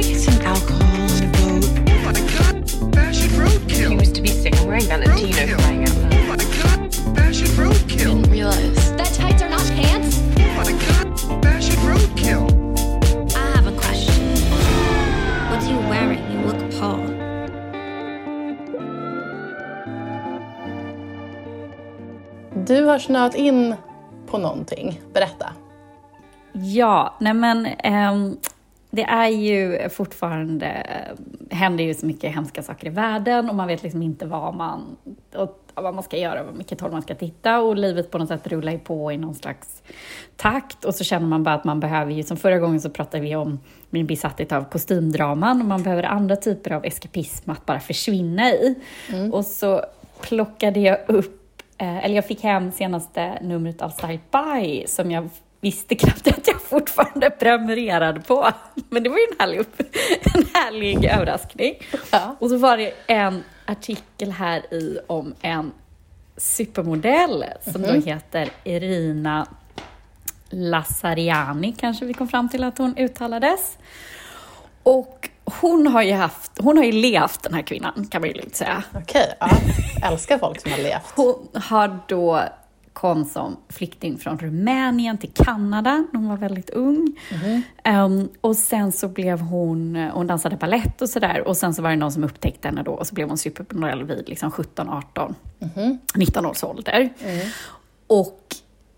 I get some alcohol on the boat? Oh my god, fashion roadkill. He roadkill. was to be sick. I'm wearing Valentino crying out loud. Oh my god, fashion roadkill. Didn't realize. That tights are not pants? Oh my god, fashion roadkill. I have a question. What are you wearing? You look poor. Du har snöat in på någonting. Berätta. Ja, nej men Um det är ju fortfarande, händer ju så mycket hemska saker i världen och man vet liksom inte vad man, och, vad man ska göra, vilket håll man ska titta. Och livet på något sätt rullar ju på i någon slags takt. Och så känner man bara att man behöver ju, som förra gången så pratade vi om min besatthet av kostymdraman. Och man behöver andra typer av eskapism att bara försvinna i. Och så plockade jag upp, eh, eller jag fick hem senaste numret av Style By som jag visste knappt att jag fortfarande prenumererade på. Men det var ju en härlig, en härlig överraskning. Ja. Och så var det en artikel här i om en supermodell som då heter Irina Lassariani, kanske vi kom fram till att hon uttalades. Och hon har ju haft, hon har ju levt den här kvinnan, kan man ju lugnt säga. Okej, ja. Älskar folk som har levt. Hon har då kom som flykting från Rumänien till Kanada när hon var väldigt ung. Ehm, och sen så blev hon, hon dansade ballett och sådär. Och sen så var det någon som upptäckte henne då och så blev hon supermodell vid liksom 17, 18, 19 års ålder. Och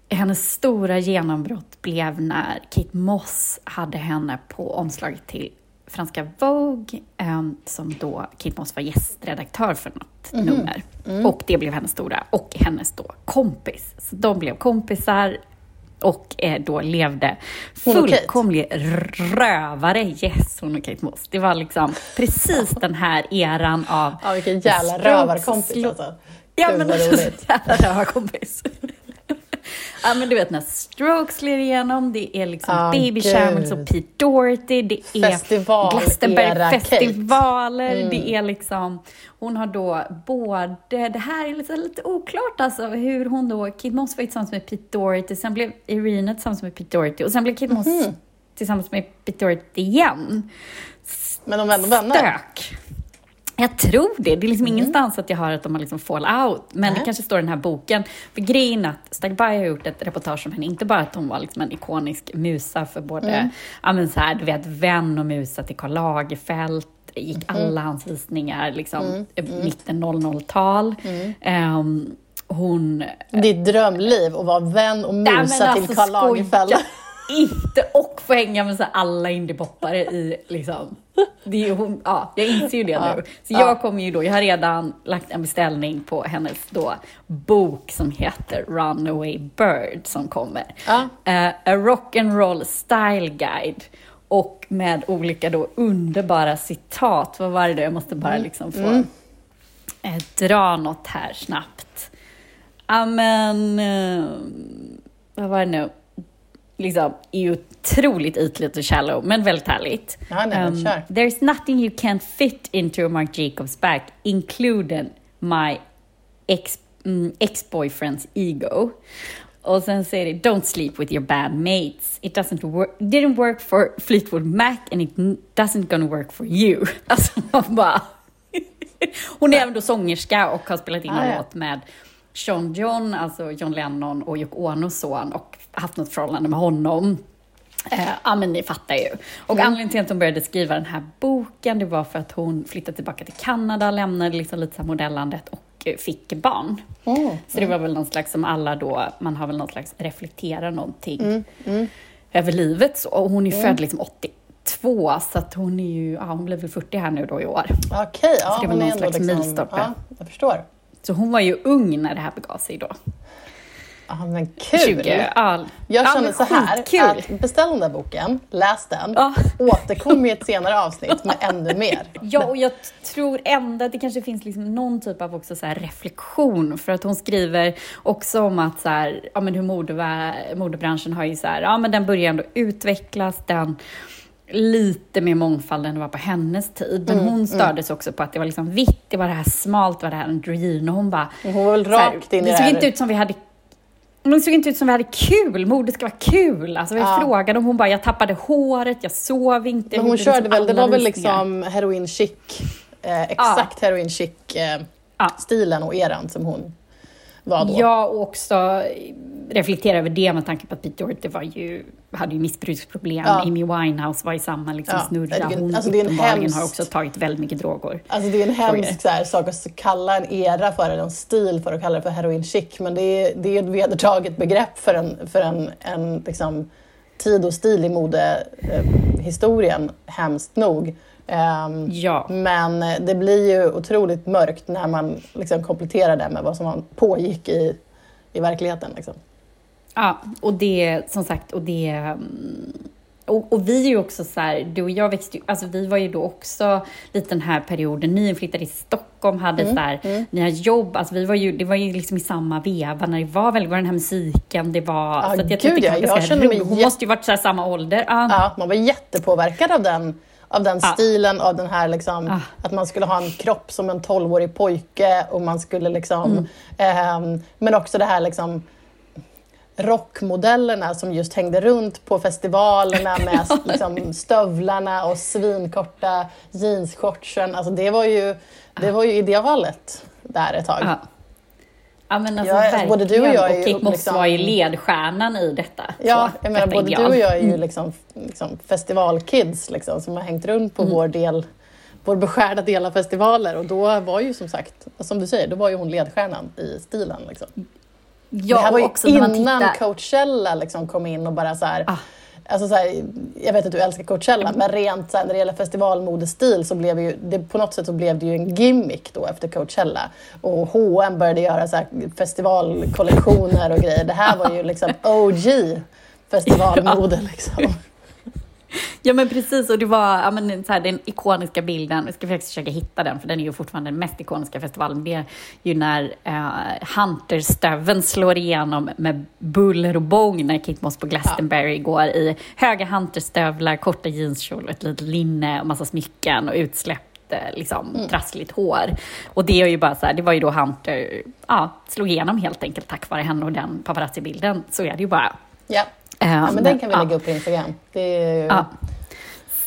hennes stora genombrott blev när Kate Moss hade henne på omslaget till franska Vogue, ehm, som då Kate Moss var gästredaktör för något nummer. Och det blev hennes stora, och hennes då kompis. Så de blev kompisar och eh, då levde fullkomlig rövare. Yes, hon och Kate Moss. Det var liksom precis den här eran av... Ja, vilken jävla rövarkompis alltså. Ja, men alltså, jävla rövarkompis. Ja, men du vet när Strokes slår igenom, det är liksom Ah, Baby. Shamans och Pete Doherty, det är Festival-era Glastonbury-festivaler, Mm. det är liksom... Hon har då både... Det här är lite, lite oklart alltså, hur hon då... Kate Moss var tillsammans med Pete Doherty, sen blev Irina tillsammans med Pete Doherty och sen blev Kate Moss Mhm. tillsammans med Pete Doherty igen. Men de var ändå vänner. Stök. Jag tror det. Det är liksom ingenstans att jag hör att de har liksom fall out. Men det Nej. kanske står i den här boken. För grejen att Stagby har gjort ett reportage om henne. Inte bara att hon var liksom en ikonisk musa för både, ja men så här, du vet, vän och musa till Karl Lagerfeld. Gick alla hans visningar liksom mitten 00-tal. Ehm, hon Ditt drömliv att vara vän och musa alltså, till Karl Lagerfeld. skoja Inte och få hänga med så alla indiepoppare i liksom. Det är hon, ja, jag inser ju det Ja, nu. Så ja. jag kommer ju då, jag har redan lagt en beställning på hennes då bok som heter Runaway Bird som kommer. Ja. Eh, a rock and roll style guide. Och med olika då underbara citat. Vad var det då? Jag måste bara Mm. liksom få eh, dra något här snabbt. Ja men, eh, vad var det nu? Liksom, är ju otroligt ytligt och shallow, men väldigt härligt. Ja, nej, men kör. There's nothing you can't fit into a Marc Jacobs bag, including my ex, mm, ex-boyfriend's ego. Och sen säger det, don't sleep with your bad mates. It doesn't work, didn't work for Fleetwood Mac and it doesn't gonna work for you. Alltså man bara... Hon är även då sångerska och har spelat in Ah, en ja. låt med Sean John, alltså John Lennon och Yoko Onos son och haft något förhållande med honom. Eh, ja, men ni fattar ju. Och Mm. anledningen till att hon började skriva den här boken, det var för att hon flyttade tillbaka till Kanada, lämnade liksom lite så modellandet och eh, fick barn. Mm. Så det var väl någon slags som alla då, man har väl någon slags reflektera någonting Mm. över livet så. Och hon är född liksom 82, så att hon är ju, ja hon blir väl 40 här nu då i år. Okej, ja, det var någon slags liksom... milstolpe. Ja, jag förstår. Så hon var ju ung när det här begav sig då. Ja, men kul! 20, ja. Jag ja, känner men så här, att beställ den där boken, läs den, Ja. återkom i ett senare avsnitt med ännu mer. Ja, och jag tror ändå att det kanske finns liksom någon typ av också så här reflektion. För att hon skriver också om att så här, ja, men hur modebranschen har ju så här, ja, men den börjar ändå utvecklas. Den lite mer mångfald än det var på hennes tid. Men hon stördes också på att det var liksom vitt, det var det här smalt, det var det här androgyn. Och hon bara... Hon var väl så här, rakt in i det det såg här. inte ut som vi hade Det såg inte ut som vi hade kul. Modet ska vara kul. Alltså, vi Ja. frågade om hon bara, jag tappade håret, jag sov inte. Men hon gjorde körde liksom väl, det var väl liksom heroin chic, eh, exakt heroin chic eh, Ja. stilen och eran som hon var då. Ja, och också reflektera över det med tanke på att Pete Doherty var ju, hade ju missbruksproblem. Ja. Amy Winehouse var i samma liksom, Ja, snurra. Hon alltså, det är en hemskt- har också tagit väldigt mycket droger. Alltså det är en hemsk så här, sak att kalla en era för, eller en stil för att kalla det för heroin chic, men det är, det är ett vedertaget begrepp för en, för en, en liksom, tid och stil i modehistorien, hemskt nog. Ehm, Ja. Men eh, det blir ju otroligt mörkt när man liksom kompletterar det med vad som pågick i, i verkligheten. Liksom. Ja, och det, som sagt, och det... mm, Och, och vi är ju också så här, du och jag växte ju, alltså vi var ju då också lite den här perioden, nyinflyttade i Stockholm, hade Mm, så här, nya jobb, alltså vi var ju, det var ju liksom i samma veva när det var väl, var den här musiken, det var, Ja, så att jag gud, ja, jag känner mig. Hon måste ju varit så här samma ålder. Ja. Ja, man var jättepåverkad av den, av den Ja. stilen, av den här liksom, Ah. att man skulle ha en kropp som en 12-årig pojke och man skulle liksom, Mm. ehm, men också det här liksom rockmodellerna som just hängde runt på festivalerna med liksom, stövlarna och svinkorta jeansshortsen. Alltså det var ju, det var ju idealet där ett tag. Ja. Ja men alltså Ja, alltså, verkligen. både du och jag är ju liksom- var ju ledstjärnan i detta. Ja, så, jag menar, både ideal. du och jag är ju liksom, liksom festivalkids liksom, som har hängt runt Mm. på vår del vår beskärda del av festivaler och då var ju som sagt, som du säger, då var ju hon ledstjärnan i stilen. Liksom. Ja, det här var ju också innan tittar- Coachella liksom kom in och bara så här, Ah. Alltså så här, jag vet att du älskar Coachella, men rent så här, när det gäller festivalmodestil så blev ju, det, på något sätt så blev det ju en gimmick då efter Coachella. Och H&M började göra så här festivalkollektioner och grejer. Det här var ju liksom OG festivalmode. Liksom. Ja men precis, och det var ja, men, så här, den ikoniska bilden, jag ska faktiskt försöka hitta den, för den är ju fortfarande den mest ikoniska festivalen. Det är ju när eh, Hunterstöveln slår igenom med buller och bång när Kate Moss på Glastonbury går i höga Hunterstövlar, korta jeanskjol, ett litet linne och massa smycken och utsläppt eh, liksom, Mm. trassligt hår. Och det är ju bara så här, det var ju då Hunter ja, slog igenom helt enkelt tack vare henne och den paparazzi-bilden. Så är det ju bara. Ja. Eh, ja, men den kan vi lägga upp på Instagram. Ju... Ja.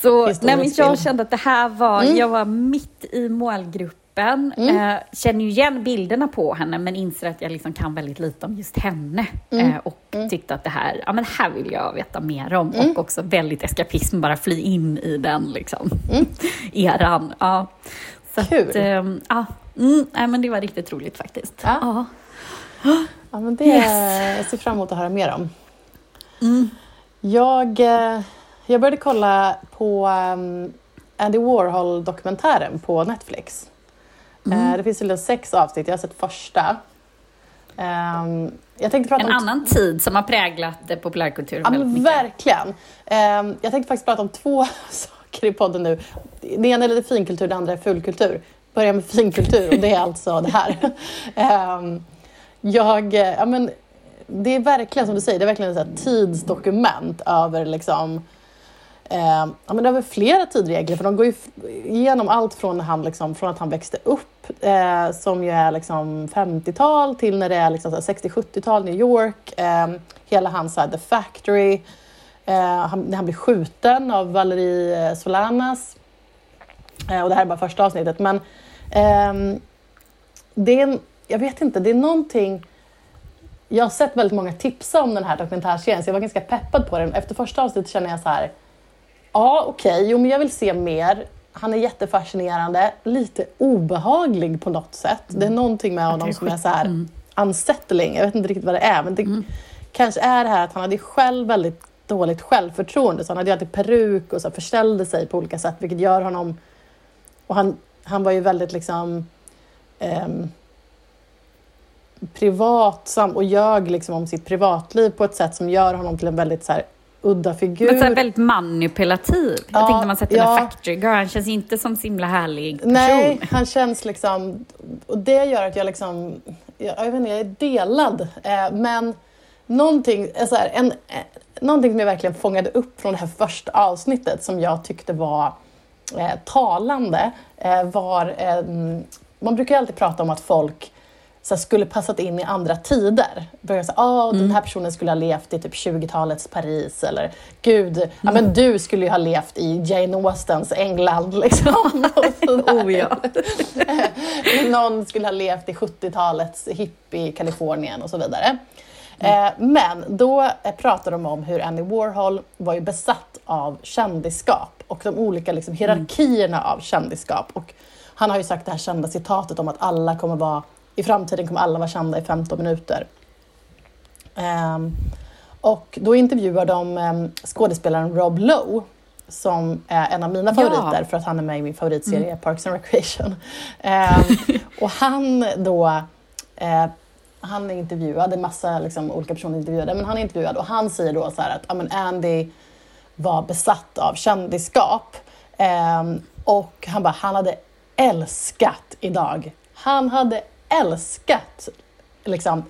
Så nej, men jag kände att det här var, Mm. jag var mitt i målgruppen. Eh, känner ju igen bilderna på henne men inser att jag liksom kan väldigt lite om just henne. Mm. Eh, och tyckte att det här, ja men här vill jag veta mer om. Mm. Och också väldigt eskapism, bara fly in i den liksom, Mm. eran. Ja. Så Kul. Att, ehm, ja, mm, nej, men det var riktigt roligt faktiskt. Ja. Ja. Ja, men det Yes. jag ser fram emot att höra mer om. Mm. Jag, eh, jag började kolla på um, Andy Warhol-dokumentären på Netflix. Mm. Eh, det finns väl sex avsnitt, jag har sett första. Ehm, jag tänkte prata En om annan tid som har präglat eh, populärkulturen Ja, väldigt mycket. verkligen. Ehm, jag tänkte faktiskt prata om två saker i podden nu. Det ena är lite finkultur, det andra är fulkultur. Börja med finkultur och det är alltså det här. Ehm, jag, ja, men, det är verkligen som du säger, det är verkligen ett tidsdokument över liksom Eh, ja, men över flera tidregler, för de går ju igenom allt från, han, liksom, från att han växte upp, eh, som ju är liksom 50-tal, till när det är liksom 60-70-tal, New York. Eh, hela hans så här, The Factory, eh, han, när han blir skjuten av Valerie eh, Solanas. Eh, och det här är bara första avsnittet. Men ehm, det är en, jag vet inte, det är någonting jag har sett väldigt många tipsa om den här dokumentärserien, så jag var ganska peppad på den. Efter första avsnittet känner jag så här, ja okej, jo men jag vill se mer. Han är jättefascinerande, lite obehaglig på något sätt. Det är någonting med honom är som är så här Mm. unsettling, jag vet inte riktigt vad det är, men det kanske är det här att han hade själv väldigt dåligt självförtroende, så han hade ju alltid peruk och så förställde sig på olika sätt, vilket gör honom... Och han, han var ju väldigt liksom... ehm, privatsam och ljög liksom om sitt privatliv på ett sätt som gör honom till en väldigt så här, udda figur. Men så här väldigt manipulativ. Ja, jag tänkte när man sett den ja. här Factory Girl, han känns inte som så himla härlig person. Nej, han känns liksom... Och det gör att jag liksom... Jag, jag vet inte, jag är delad. Eh, men någonting, eh, så här, en, eh, någonting som jag verkligen fångade upp från det här första avsnittet som jag tyckte var eh, talande eh, var... Eh, man brukar ju alltid prata om att folk så skulle passat in i andra tider. Börja säga, ah, Mm. den här personen skulle ha levt i typ 20-talets Paris eller gud, ja, Mm. men du skulle ju ha levt i Jane Austens England. Liksom. Oh, ja. Någon skulle ha levt i 70-talets hippie Kalifornien och så vidare. Eh, men då eh, pratar de om hur Andy Warhol var ju besatt av kändisskap och de olika liksom, hierarkierna av kändisskap. Och han har ju sagt det här kända citatet om att alla kommer vara, i framtiden kommer alla vara kända i 15 minuter. Ehm, och då intervjuar de um, skådespelaren Rob Lowe som är en av mina Ja. favoriter för att han är med i min favoritserie Parks and Recreation. Ehm, och han då, eh, han är intervjuad, det är massa liksom, olika personer intervjuade, men han är intervjuad och han säger då så att ja, men Andy var besatt av kändisskap. Ehm, och han bara, han hade älskat idag. Han hade älskat liksom,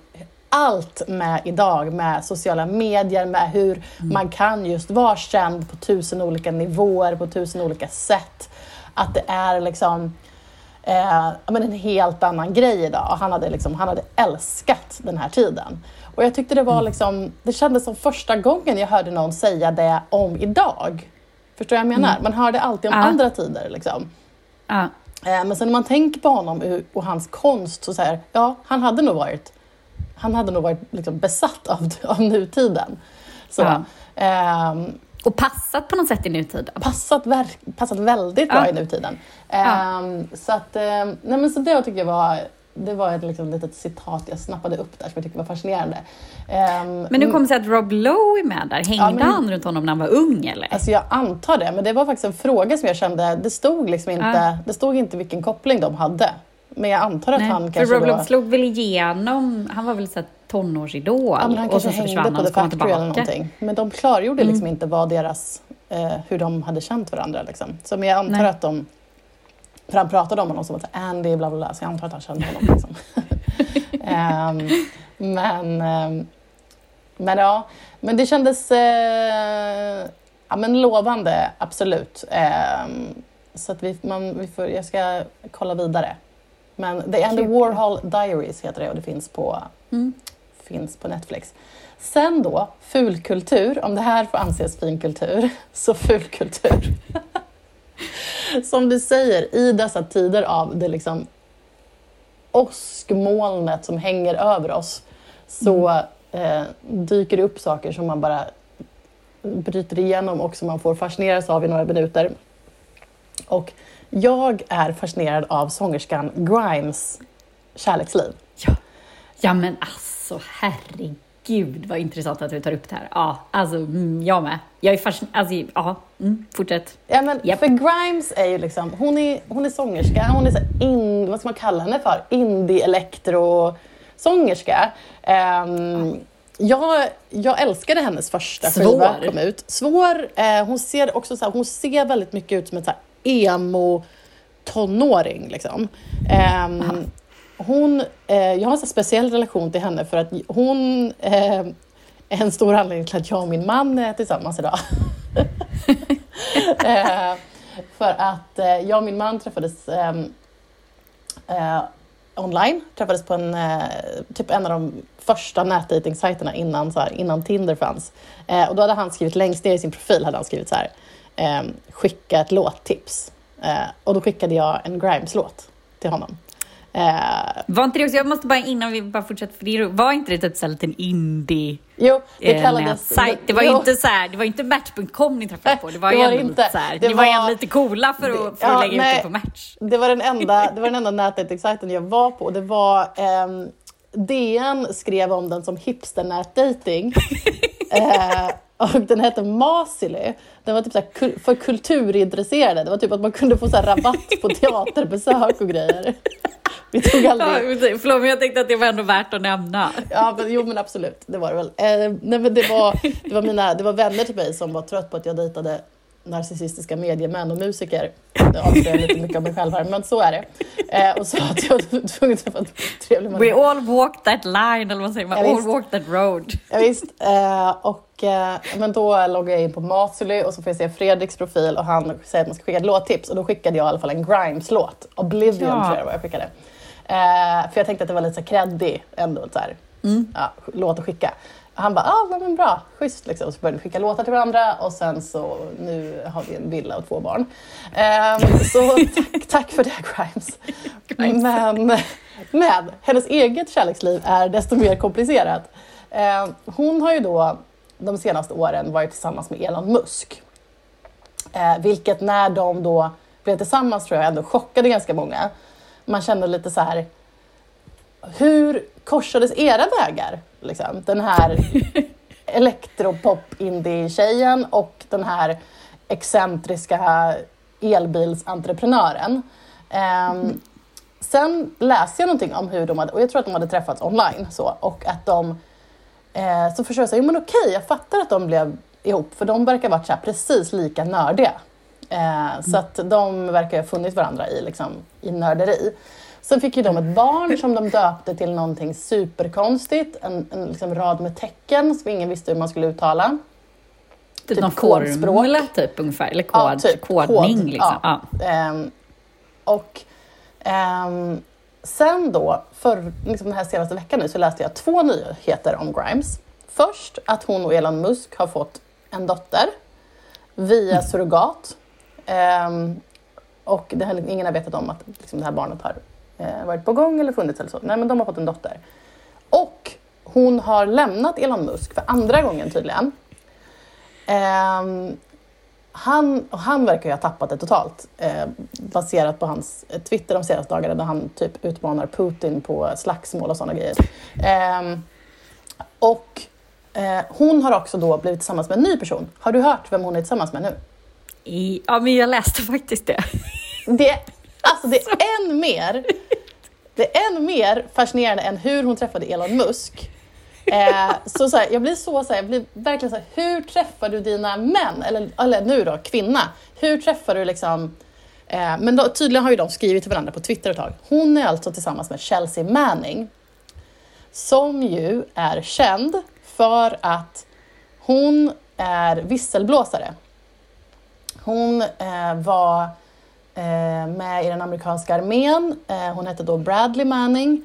allt med idag, med sociala medier, med hur man kan just vara känd på tusen olika nivåer, på tusen olika sätt. Att det är liksom eh, men en helt annan grej idag. Och Han hade, liksom, han hade älskat den här tiden. Och jag tyckte det var liksom, det kändes som första gången jag hörde någon säga det om idag. Förstår du vad jag menar? Man hörde alltid om Ja. andra tider. Liksom. Ja. Eh, Men sen när man tänker på honom och- hans konst så säger ja, han hade nog varit, han hade nog varit liksom besatt av, av nutiden. Så, Ja. ehm, Och passat på något sätt i nutiden. passat, verk, passat väldigt bra Ja. i nutiden. Ja. Ehm, så, att, ehm, nej men så det tycker jag var det var ett liksom, litet citat jag snappade upp där som jag tyckte var fascinerande. Ehm, Men hur kommer det sig att Rob Lowe är med där? Hängde Ja, men- han runt honom när han var ung eller? Alltså jag antar det, men det var faktiskt en fråga som jag kände, det stod liksom inte, Ja. det stod inte vilken koppling de hade. Men jag antar att Nej, han för kanske Rob då... Lowe slog väl igenom, han var väl så tonårsidol Ja, han och kanske sen så försvann på han och så kom han Factory eller någonting. Men de klargjorde Mm. liksom inte vad deras, eh, hur de hade känt varandra. Liksom. Så men jag antar Nej. att de... För han pratade om honom som att Andy bla bla bla, så jag antar att han kände honom. Liksom. Ehm, men, ehm, men ja, men det kändes eh, ja, men lovande, absolut. Ehm, så att vi, man, vi får, jag ska kolla vidare. Men The Andy. Warhol Diaries heter det och det finns på Mm. finns på Netflix. Sen då, fulkultur, om det här får anses finkultur, så fulkultur. Som du säger, i dessa tider av det liksom åskmolnet som hänger över oss så eh, dyker det upp saker som man bara bryter igenom och som man får fascineras av i några minuter. Och jag är fascinerad av sångerskan Grimes kärleksliv. Ja. ja, men alltså herregud vad intressant att du tar upp det här. Ja, alltså mm, jag med. Jag är fascinerad. Alltså, ja, mm, fortsätt. Ja, men Japp. För Grimes är ju liksom, hon är, hon är sångerska, hon är så in, vad ska man kalla henne för? Indie-elektro-sångerska. Ehm, jag, jag älskade hennes första skiva Svår. kom ut. Svår. Eh, hon ser också så här, hon ser väldigt mycket ut som en emo-tonåring. Liksom. Ehm, hon, eh, jag har en speciell relation till henne för att hon eh, är en stor anledning till att jag och min man är tillsammans idag. eh, för att eh, jag och min man träffades ehm, eh, online, träffades på en, eh, typ en av de första nätdejtingsajterna innan, så här, innan Tinder fanns. Eh, och då hade han skrivit längst ner i sin profil hade han skrivit så här, ehm, skicka ett låttips. Eh, och då skickade jag en Grimes-låt till honom. Eh, Var inte det också, jag måste bara innan vi bara fortsätter, för det var inte det typ så liten indie jo, det eh, kallades... Det var jo. inte så här, det var inte Match.com ni träffades på, det var Det var inte. lite så här, Det ni var var- lite coola för att, för att ja, lägga ut nej. det på Match. Det var den enda, det var den enda nätdejtingsajten jag var på. Det var ehm, DN skrev om den som hipsternätdejting. eh, och den hette Masily. Den var typ så här, för kulturintresserade. Det var typ att man kunde få så rabatt på teaterbesök och grejer. Vi tog Ja, aldrig... förlåt, men jag tänkte att det var ändå värt att nämna. Ja, men, jo men absolut, det var det väl. Eh, nej, men det, var, det, var mina, det var vänner till mig som var trött på att jag dejtade narcissistiska mediemän och musiker. Det avslöjar lite mycket om mig själv här, men så är det. Eh, och så att jag var tvungen att vara trevlig med We all walk that line, eller vad säger man? Ja, all visst. walk that road. Ja, visst. Eh, och, men då loggade jag in på Masily och så får jag se Fredriks profil och han säger att man ska skicka ett låttips och då skickade jag i alla fall en Grimes-låt. Oblivion Ja. tror jag var jag skickade. Eh, för jag tänkte att det var lite så creddy ändå, så här, ja, låt att skicka. Han bara, ah, men bra, schysst liksom. Så började vi skicka låtar till varandra och sen så nu har vi en villa och två barn. Ehm, så tack, tack för det Grimes. Men, men hennes eget kärleksliv är desto mer komplicerat. Ehm, hon har ju då de senaste åren varit tillsammans med Elon Musk. Eh, vilket när de då blev tillsammans tror jag ändå chockade ganska många. Man kände lite så här, hur korsades era vägar? Liksom? Den här elektropop-indie-tjejen och den här excentriska elbilsentreprenören. Ehm, sen läste jag någonting om hur de hade, och jag tror att de hade träffats online, så, och att de eh, så försökte jag säga, men okej, jag fattar att de blev ihop, för de verkar ha varit här, precis lika nördiga. Eh, Så att de verkar ha funnit varandra i, liksom, i nörderi. Sen fick ju de ett barn som de döpte till någonting superkonstigt, en, en liksom rad med tecken som ingen visste hur man skulle uttala. Typ, Typ någon kodspråk. typ ungefär, eller kod, kodning. kod, liksom. ja. Ja. Ehm, och ehm, sen då, för liksom den här senaste veckan nu, så läste jag två nyheter om Grimes. Först att hon och Elon Musk har fått en dotter via surrogat. Um, och det har, ingen har vetat om att liksom, det här barnet har eh, varit på gång eller funnits eller så. Nej, men de har fått en dotter. Och hon har lämnat Elon Musk för andra gången tydligen. Um, han, och han verkar ju ha tappat det totalt eh, baserat på hans eh, Twitter de senaste dagarna där han typ utmanar Putin på slagsmål och sådana grejer. Ehm, och eh, hon har också då blivit tillsammans med en ny person. Har du hört vem hon är tillsammans med nu? I, ja, men jag läste faktiskt det. Det, alltså det är än mer, det är än mer fascinerande än hur hon träffade Elon Musk. Eh, så, så här, jag blir så, så här, jag blir verkligen så här, hur träffar du dina män? Eller, eller nu då, kvinna. Hur träffar du liksom eh, men då, tydligen har ju de skrivit till varandra på Twitter ett tag. Hon är alltså tillsammans med Chelsea Manning. Som ju är känd för att hon är visselblåsare. Hon eh, var eh, med i den amerikanska armén. Eh, hon hette då Bradley Manning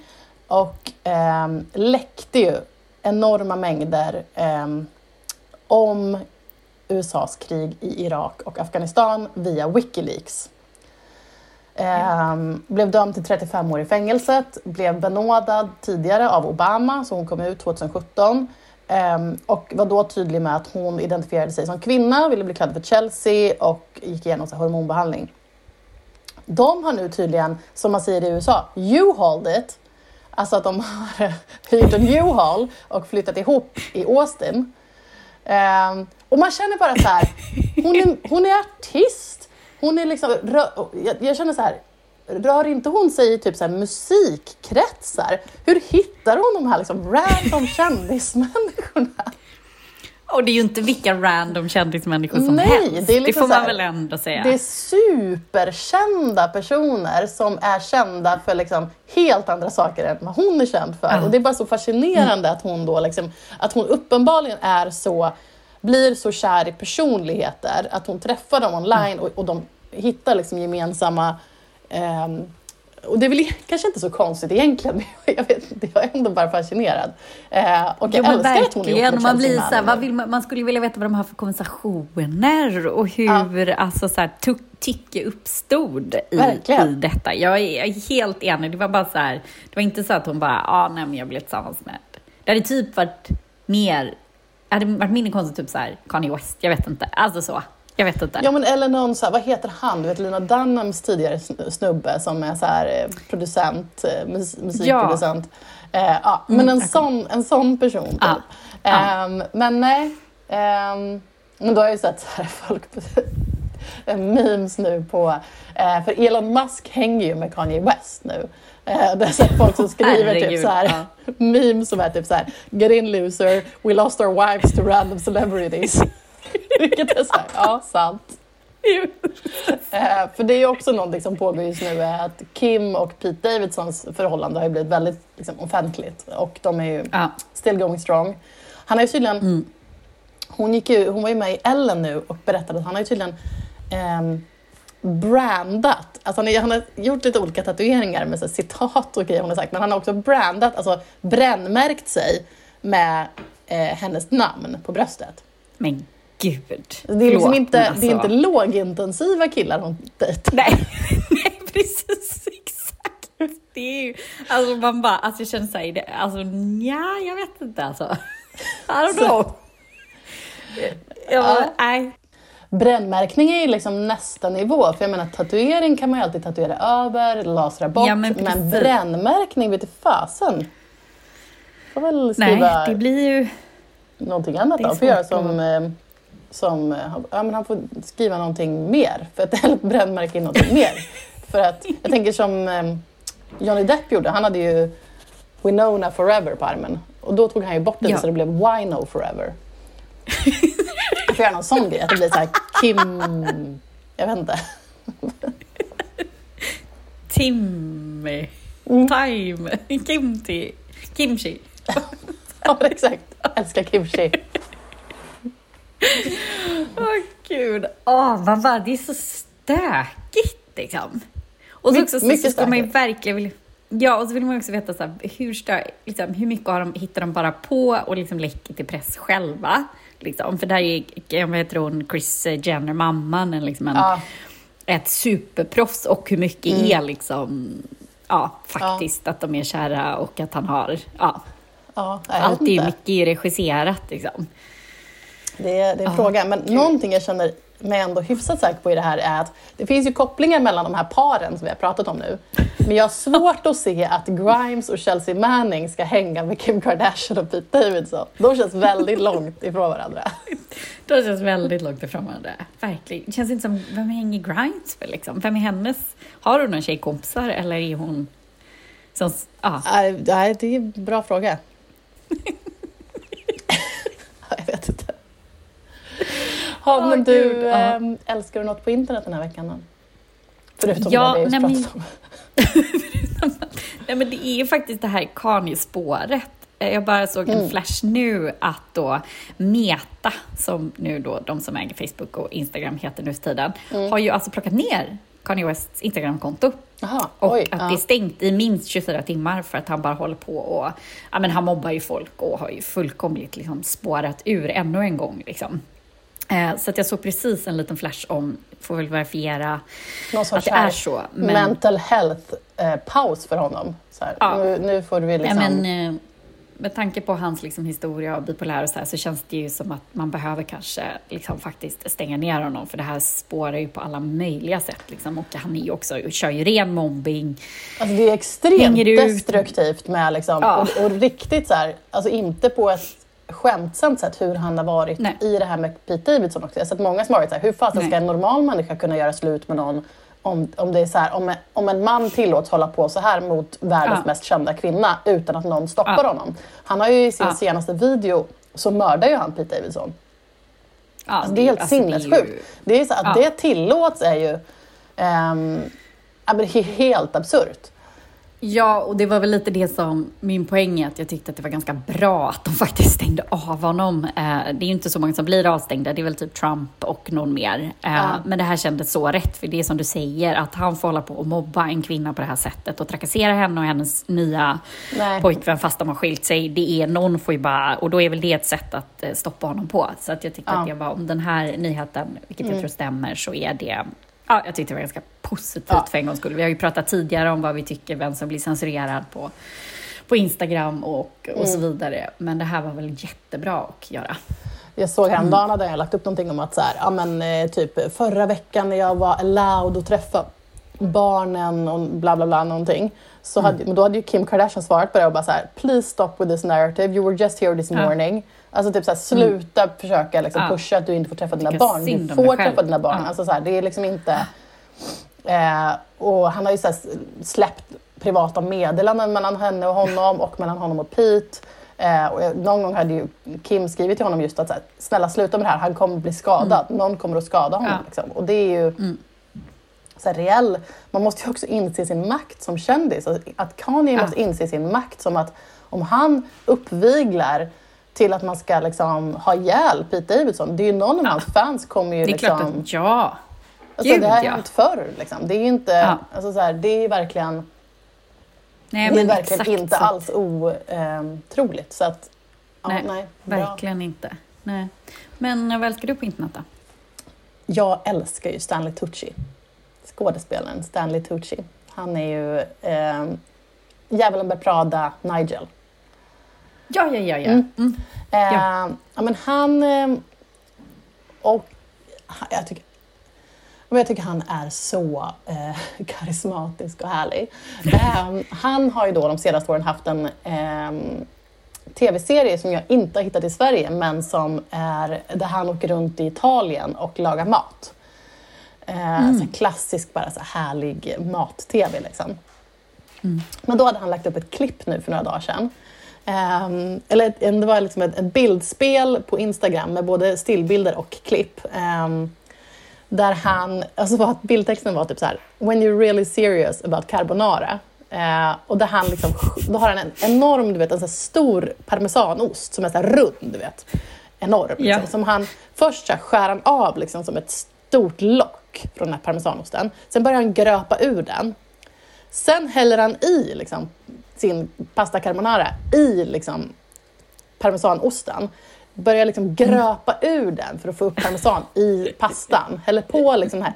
och eh, läckte ju enorma mängder eh, om USAs krig i Irak och Afghanistan via Wikileaks. Eh, blev dömd till 35 år i fängelset, blev benådad tidigare av Obama, så hon kom ut 2017. Ehm, och var då tydlig med att hon identifierade sig som kvinna, ville bli kallad för Chelsea och gick igenom så här hormonbehandling. De har nu tydligen, som man säger i USA, ”you hold it. Alltså att de har eh, hyrt en U-haul och flyttat ihop i Austin. Um, och man känner bara så här, hon är, hon är artist. Hon är liksom, jag, jag känner så här, rör inte hon sig i typ så här musikkretsar? Hur hittar hon de här liksom random kändismänniskorna? Och det är ju inte vilka random kändismänniskor som Nej, helst. det är Det, liksom får så man här- väl ändå säga. Det är superkända personer som är kända för liksom helt andra saker än vad hon är känd för. Ja. Och det är bara så fascinerande att hon då liksom, att hon uppenbarligen är så, blir så kär i personligheter, att hon träffar dem online och, och de hittar liksom gemensamma ehm, och det är väl kanske inte så konstigt egentligen, men jag, vet, inte, jag är ändå bara fascinerad. Eh, och jag Jo, älskar att hon är ihop med Man, blir så här, vad vill man, man skulle vilja veta vad de har för konversationer och hur alltså, så här, tycke uppstod i, Verkligen. i detta. Jag är, jag är helt enig. Det var bara så här, det var inte så att hon bara, ah, nej men jag blev tillsammans med. Det hade typ varit mer, det hade varit mindre konstigt typ så här, Kanye West, jag vet inte. Alltså så, jag vet inte. Ja, men eller någon så här, vad heter han? Du vet Lina Dunhams tidigare sn- snubbe som är så här eh, producent, eh, mus- musikproducent. Eh, ja, men en sån, en sån person typ. Ja. Ja. Ehm, men nej. ehm, men då har jag ju sett så här folk memes nu på, eh, för Elon Musk hänger ju med Kanye West nu. Eh, det är så folk som skriver typ så här, memes som är typ så här, get in loser, we lost our wives to random celebrities. Vilket är så här, ja sant. Eh, för det är ju också någonting som pågår just nu är att Kim och Pete Davidsons förhållande har ju blivit väldigt liksom, offentligt och de är ju Ja. still going strong. Han har ju tydligen, hon, gick ju, hon var ju med i Ellen nu och berättade att han har ju tydligen ehm, brandat, alltså han, är, han har gjort lite olika tatueringar med så citat och grejer hon har sagt, men han har också brandat, alltså brännmärkt sig med eh, hennes namn på bröstet. Men gud. Det är liksom inte, men det är alltså- inte lågintensiva killar hon dejtar. Nej, nej precis exakt. Det är ju, alltså man bara, alltså jag känner såhär, alltså nja, jag vet inte alltså. I don't know. Bara, nej. Brännmärkning är ju liksom nästa nivå, för jag menar tatuering kan man ju alltid tatuera över, lasra bort, Ja, men men, brännmärkning vet du fasen. Får väl Nej, skriva det blir ju, någonting annat då. Får göra som, eh, som eh, ja, men han får skriva någonting mer, för att eller brännmärka in någonting mer. För att jag tänker som eh, Johnny Depp gjorde, han hade ju Winona Forever på armen och då tog han ju bort det Ja. så det blev Wino Forever. Jag får göra någon sån grej, att det blir så här Kim... Jag vet inte. Timmy, Mm. time, kimchi, kimchi. Ja, exakt. Jag älskar kimchi. Åh gud, åh vad bara, det är så stökigt liksom. Och så My- också så, mycket så ska man ju verkligen vilja, Ja, och så vill man också veta så här, hur, stö, liksom, hur mycket har de, hittar de bara på och liksom läcker till press själva. Liksom. För där är, jag vad heter hon, Chris Jenner, mamman, en, liksom en, Ja, ett superproffs och hur mycket är liksom, ja, faktiskt att de är kära och att han har, ja, ja, allt är ju mycket regisserat liksom. Det är, det är en Ja, fråga. Men någonting jag känner mig ändå hyfsat säker på i det här är att det finns ju kopplingar mellan de här paren som vi har pratat om nu. Men jag har svårt att se att Grimes och Chelsea Manning ska hänga med Kim Kardashian och Pete Davidson. De känns väldigt långt ifrån varandra. De känns väldigt långt ifrån varandra. Verkligen. Det känns inte som, vem hänger Grimes med liksom? Vem är hennes? Har hon några tjejkompisar eller är hon som. Nej, nej, det är en bra fråga. jag vet inte. Ja, Åh, men du, Gud, ja. ehm, älskar du något på internet den här veckan? Då? Förutom Ja, det vi just nej, men- om. Nej men det är ju faktiskt det här Kanye-spåret. Eh, Jag bara såg Mm. en flash nu att då Meta, som nu då de som äger Facebook och Instagram heter nu tiden, Mm. har ju alltså plockat ner Kanye Wests Instagramkonto. Jaha, Och oj. att ja. det är stängt i minst 24 timmar för att han bara håller på och ja, men han mobbar ju folk och har ju fullkomligt liksom spårat ur ännu en gång. Liksom. Eh, så att jag såg precis en liten flash om, får väl verifiera att det är så. Men, mental health-paus för honom. Ja. nu, nu får vi liksom... nej, men, eh, med tanke på hans liksom, historia och bipolär och så här, så känns det ju som att man behöver kanske liksom, faktiskt stänga ner honom för det här spårar ju på alla möjliga sätt. Liksom. Och han är ju också, kör ju ren mobbing. Alltså det är extremt destruktivt med liksom, Ja. och, och riktigt så här, alltså inte på ett skämtsamt sätt hur han har varit Nej. i det här med Pete Davidson också. Jag har sett många som har varit så här, hur fasen ska en normal människa kunna göra slut med någon om, om det är så här, om, en, om en man tillåts hålla på så här mot världens Ja. mest kända kvinna utan att någon stoppar Ja. honom. Han har ju i sin Ja. senaste video så mördar ju han Pete Davidson. Alltså, det är helt alltså, det är ju- sinnessjukt. Det är så att det tillåts är ju är helt absurt. Ja, och det var väl lite det som min poäng är, att jag tyckte att det var ganska bra att de faktiskt stängde av honom. Eh, det är ju inte så många som blir avstängda, det är väl typ Trump och någon mer. Eh, Ja. Men det här kändes så rätt, för det är som du säger, att han får hålla på och mobba en kvinna på det här sättet och trakassera henne och hennes nya Nej. pojkvän fast de har skilt sig. Det är någon får ju bara, och då är väl det ett sätt att eh, stoppa honom på. Så att jag tyckte Ja. Mm. att jag var, om den här nyheten, vilket jag tror stämmer, så är det Ja, jag tyckte det var ganska positivt Ja. för en gångs skull. Vi har ju pratat tidigare om vad vi tycker, vem som blir censurerad på, på Instagram och, och så Mm. vidare. Men det här var väl jättebra att göra. Jag såg Mm. häromdagen hade jag lagt upp någonting om att så här, ja, men, eh, typ förra veckan när jag var allowed att träffa barnen och bla bla bla någonting. Så Mm. hade, men då hade ju Kim Kardashian svarat på det och bara så här, please stop with this narrative, you were just here this Ja. Mm. Alltså typ så här, sluta försöka liksom, Ja. pusha att du inte får träffa dina barn. Du får träffa dina barn. Ja. Alltså, så här, det är liksom inte... Eh, och han har ju så här, släppt privata meddelanden mellan henne och honom och mellan honom och Pete. Eh, och jag- någon gång hade ju Kim skrivit till honom just att så här, snälla sluta med det här, han kommer bli skadad. Någon kommer att skada honom. Mm. Ja. Liksom. Och det är ju så här, reell, man måste ju också inse sin makt som kändis. Att- Att Kanye Ja. måste inse sin makt som att om han uppviglar till att man ska liksom ha ihjäl Pete Davidson, det är ju någon av hans fans kommer ju Det är liksom... klart att ja. Alltså, Gud, det har ja. hänt förr. Liksom. Det är inte, Ja. alltså, så här, det är verkligen, Nej, det är verkligen inte så. alls otroligt. Så att, ja, nej, Nej, bra. verkligen inte. Nej. Men vad älskar du på internet då? Jag älskar ju Stanley Tucci. Skådespelaren Stanley Tucci. Han är ju eh, Djävulen bär Prada, Nigel. Ja, ja, ja. ja. Mm. Mm. Eh, Ja. ja. men han... Eh, och jag tycker, men jag tycker han är så eh, karismatisk och härlig. Eh, han har ju då de senaste åren haft en eh, tv-serie som jag inte har hittat i Sverige men som är där han åker runt i Italien och lagar mat. Eh, så klassisk, bara så härlig mat-tv. Liksom. Men då hade han lagt upp ett klipp nu för några dagar sedan. Ehm, eller en- det var liksom ett, ett bildspel på Instagram med både stillbilder och klipp. ehm, där han, alltså var bildtexten var typ så här, “When you're really serious about carbonara”. Eh, och där han liksom, då har han en enorm, du vet, en så stor parmesanost som är så rund, du vet. Enorm. Liksom, Ja. Som han, först så skär han av liksom som ett stort lock från den här parmesanosten. Sen börjar han gröpa ur den. Sen häller han i liksom, sin pasta carbonara i liksom, parmesanosten. Börjar liksom gröpa ur den för att få upp parmesan i pastan. Häller på liksom den här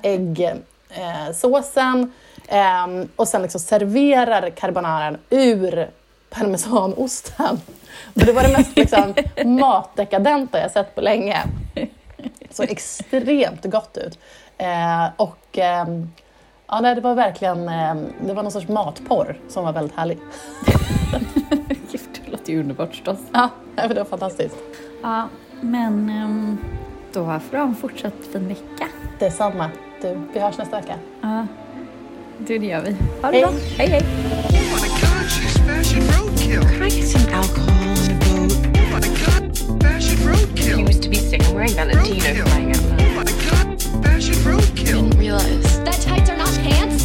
äggsåsen eh, ehm, och sen liksom serverar carbonaran ur parmesanosten. Och det var det mest liksom, matdekadenta jag sett på länge. Så extremt gott ut. Eh, och eh, Ja, nej, det var verkligen ehm, det var någon sorts matporr som var väldigt härlig. det låter ju underbart förstås. Ja, det var fantastiskt. Ja, men ehm, då får du ha en fortsatt fin vecka. Detsamma. Du, vi hörs nästa vecka. Ja, det gör vi. Ha det hej. bra. Hej, hej. He used to be sick. I'm wearing Valentino. Roadkill. Oh my god, fashion roadkill. Didn't realize. chance.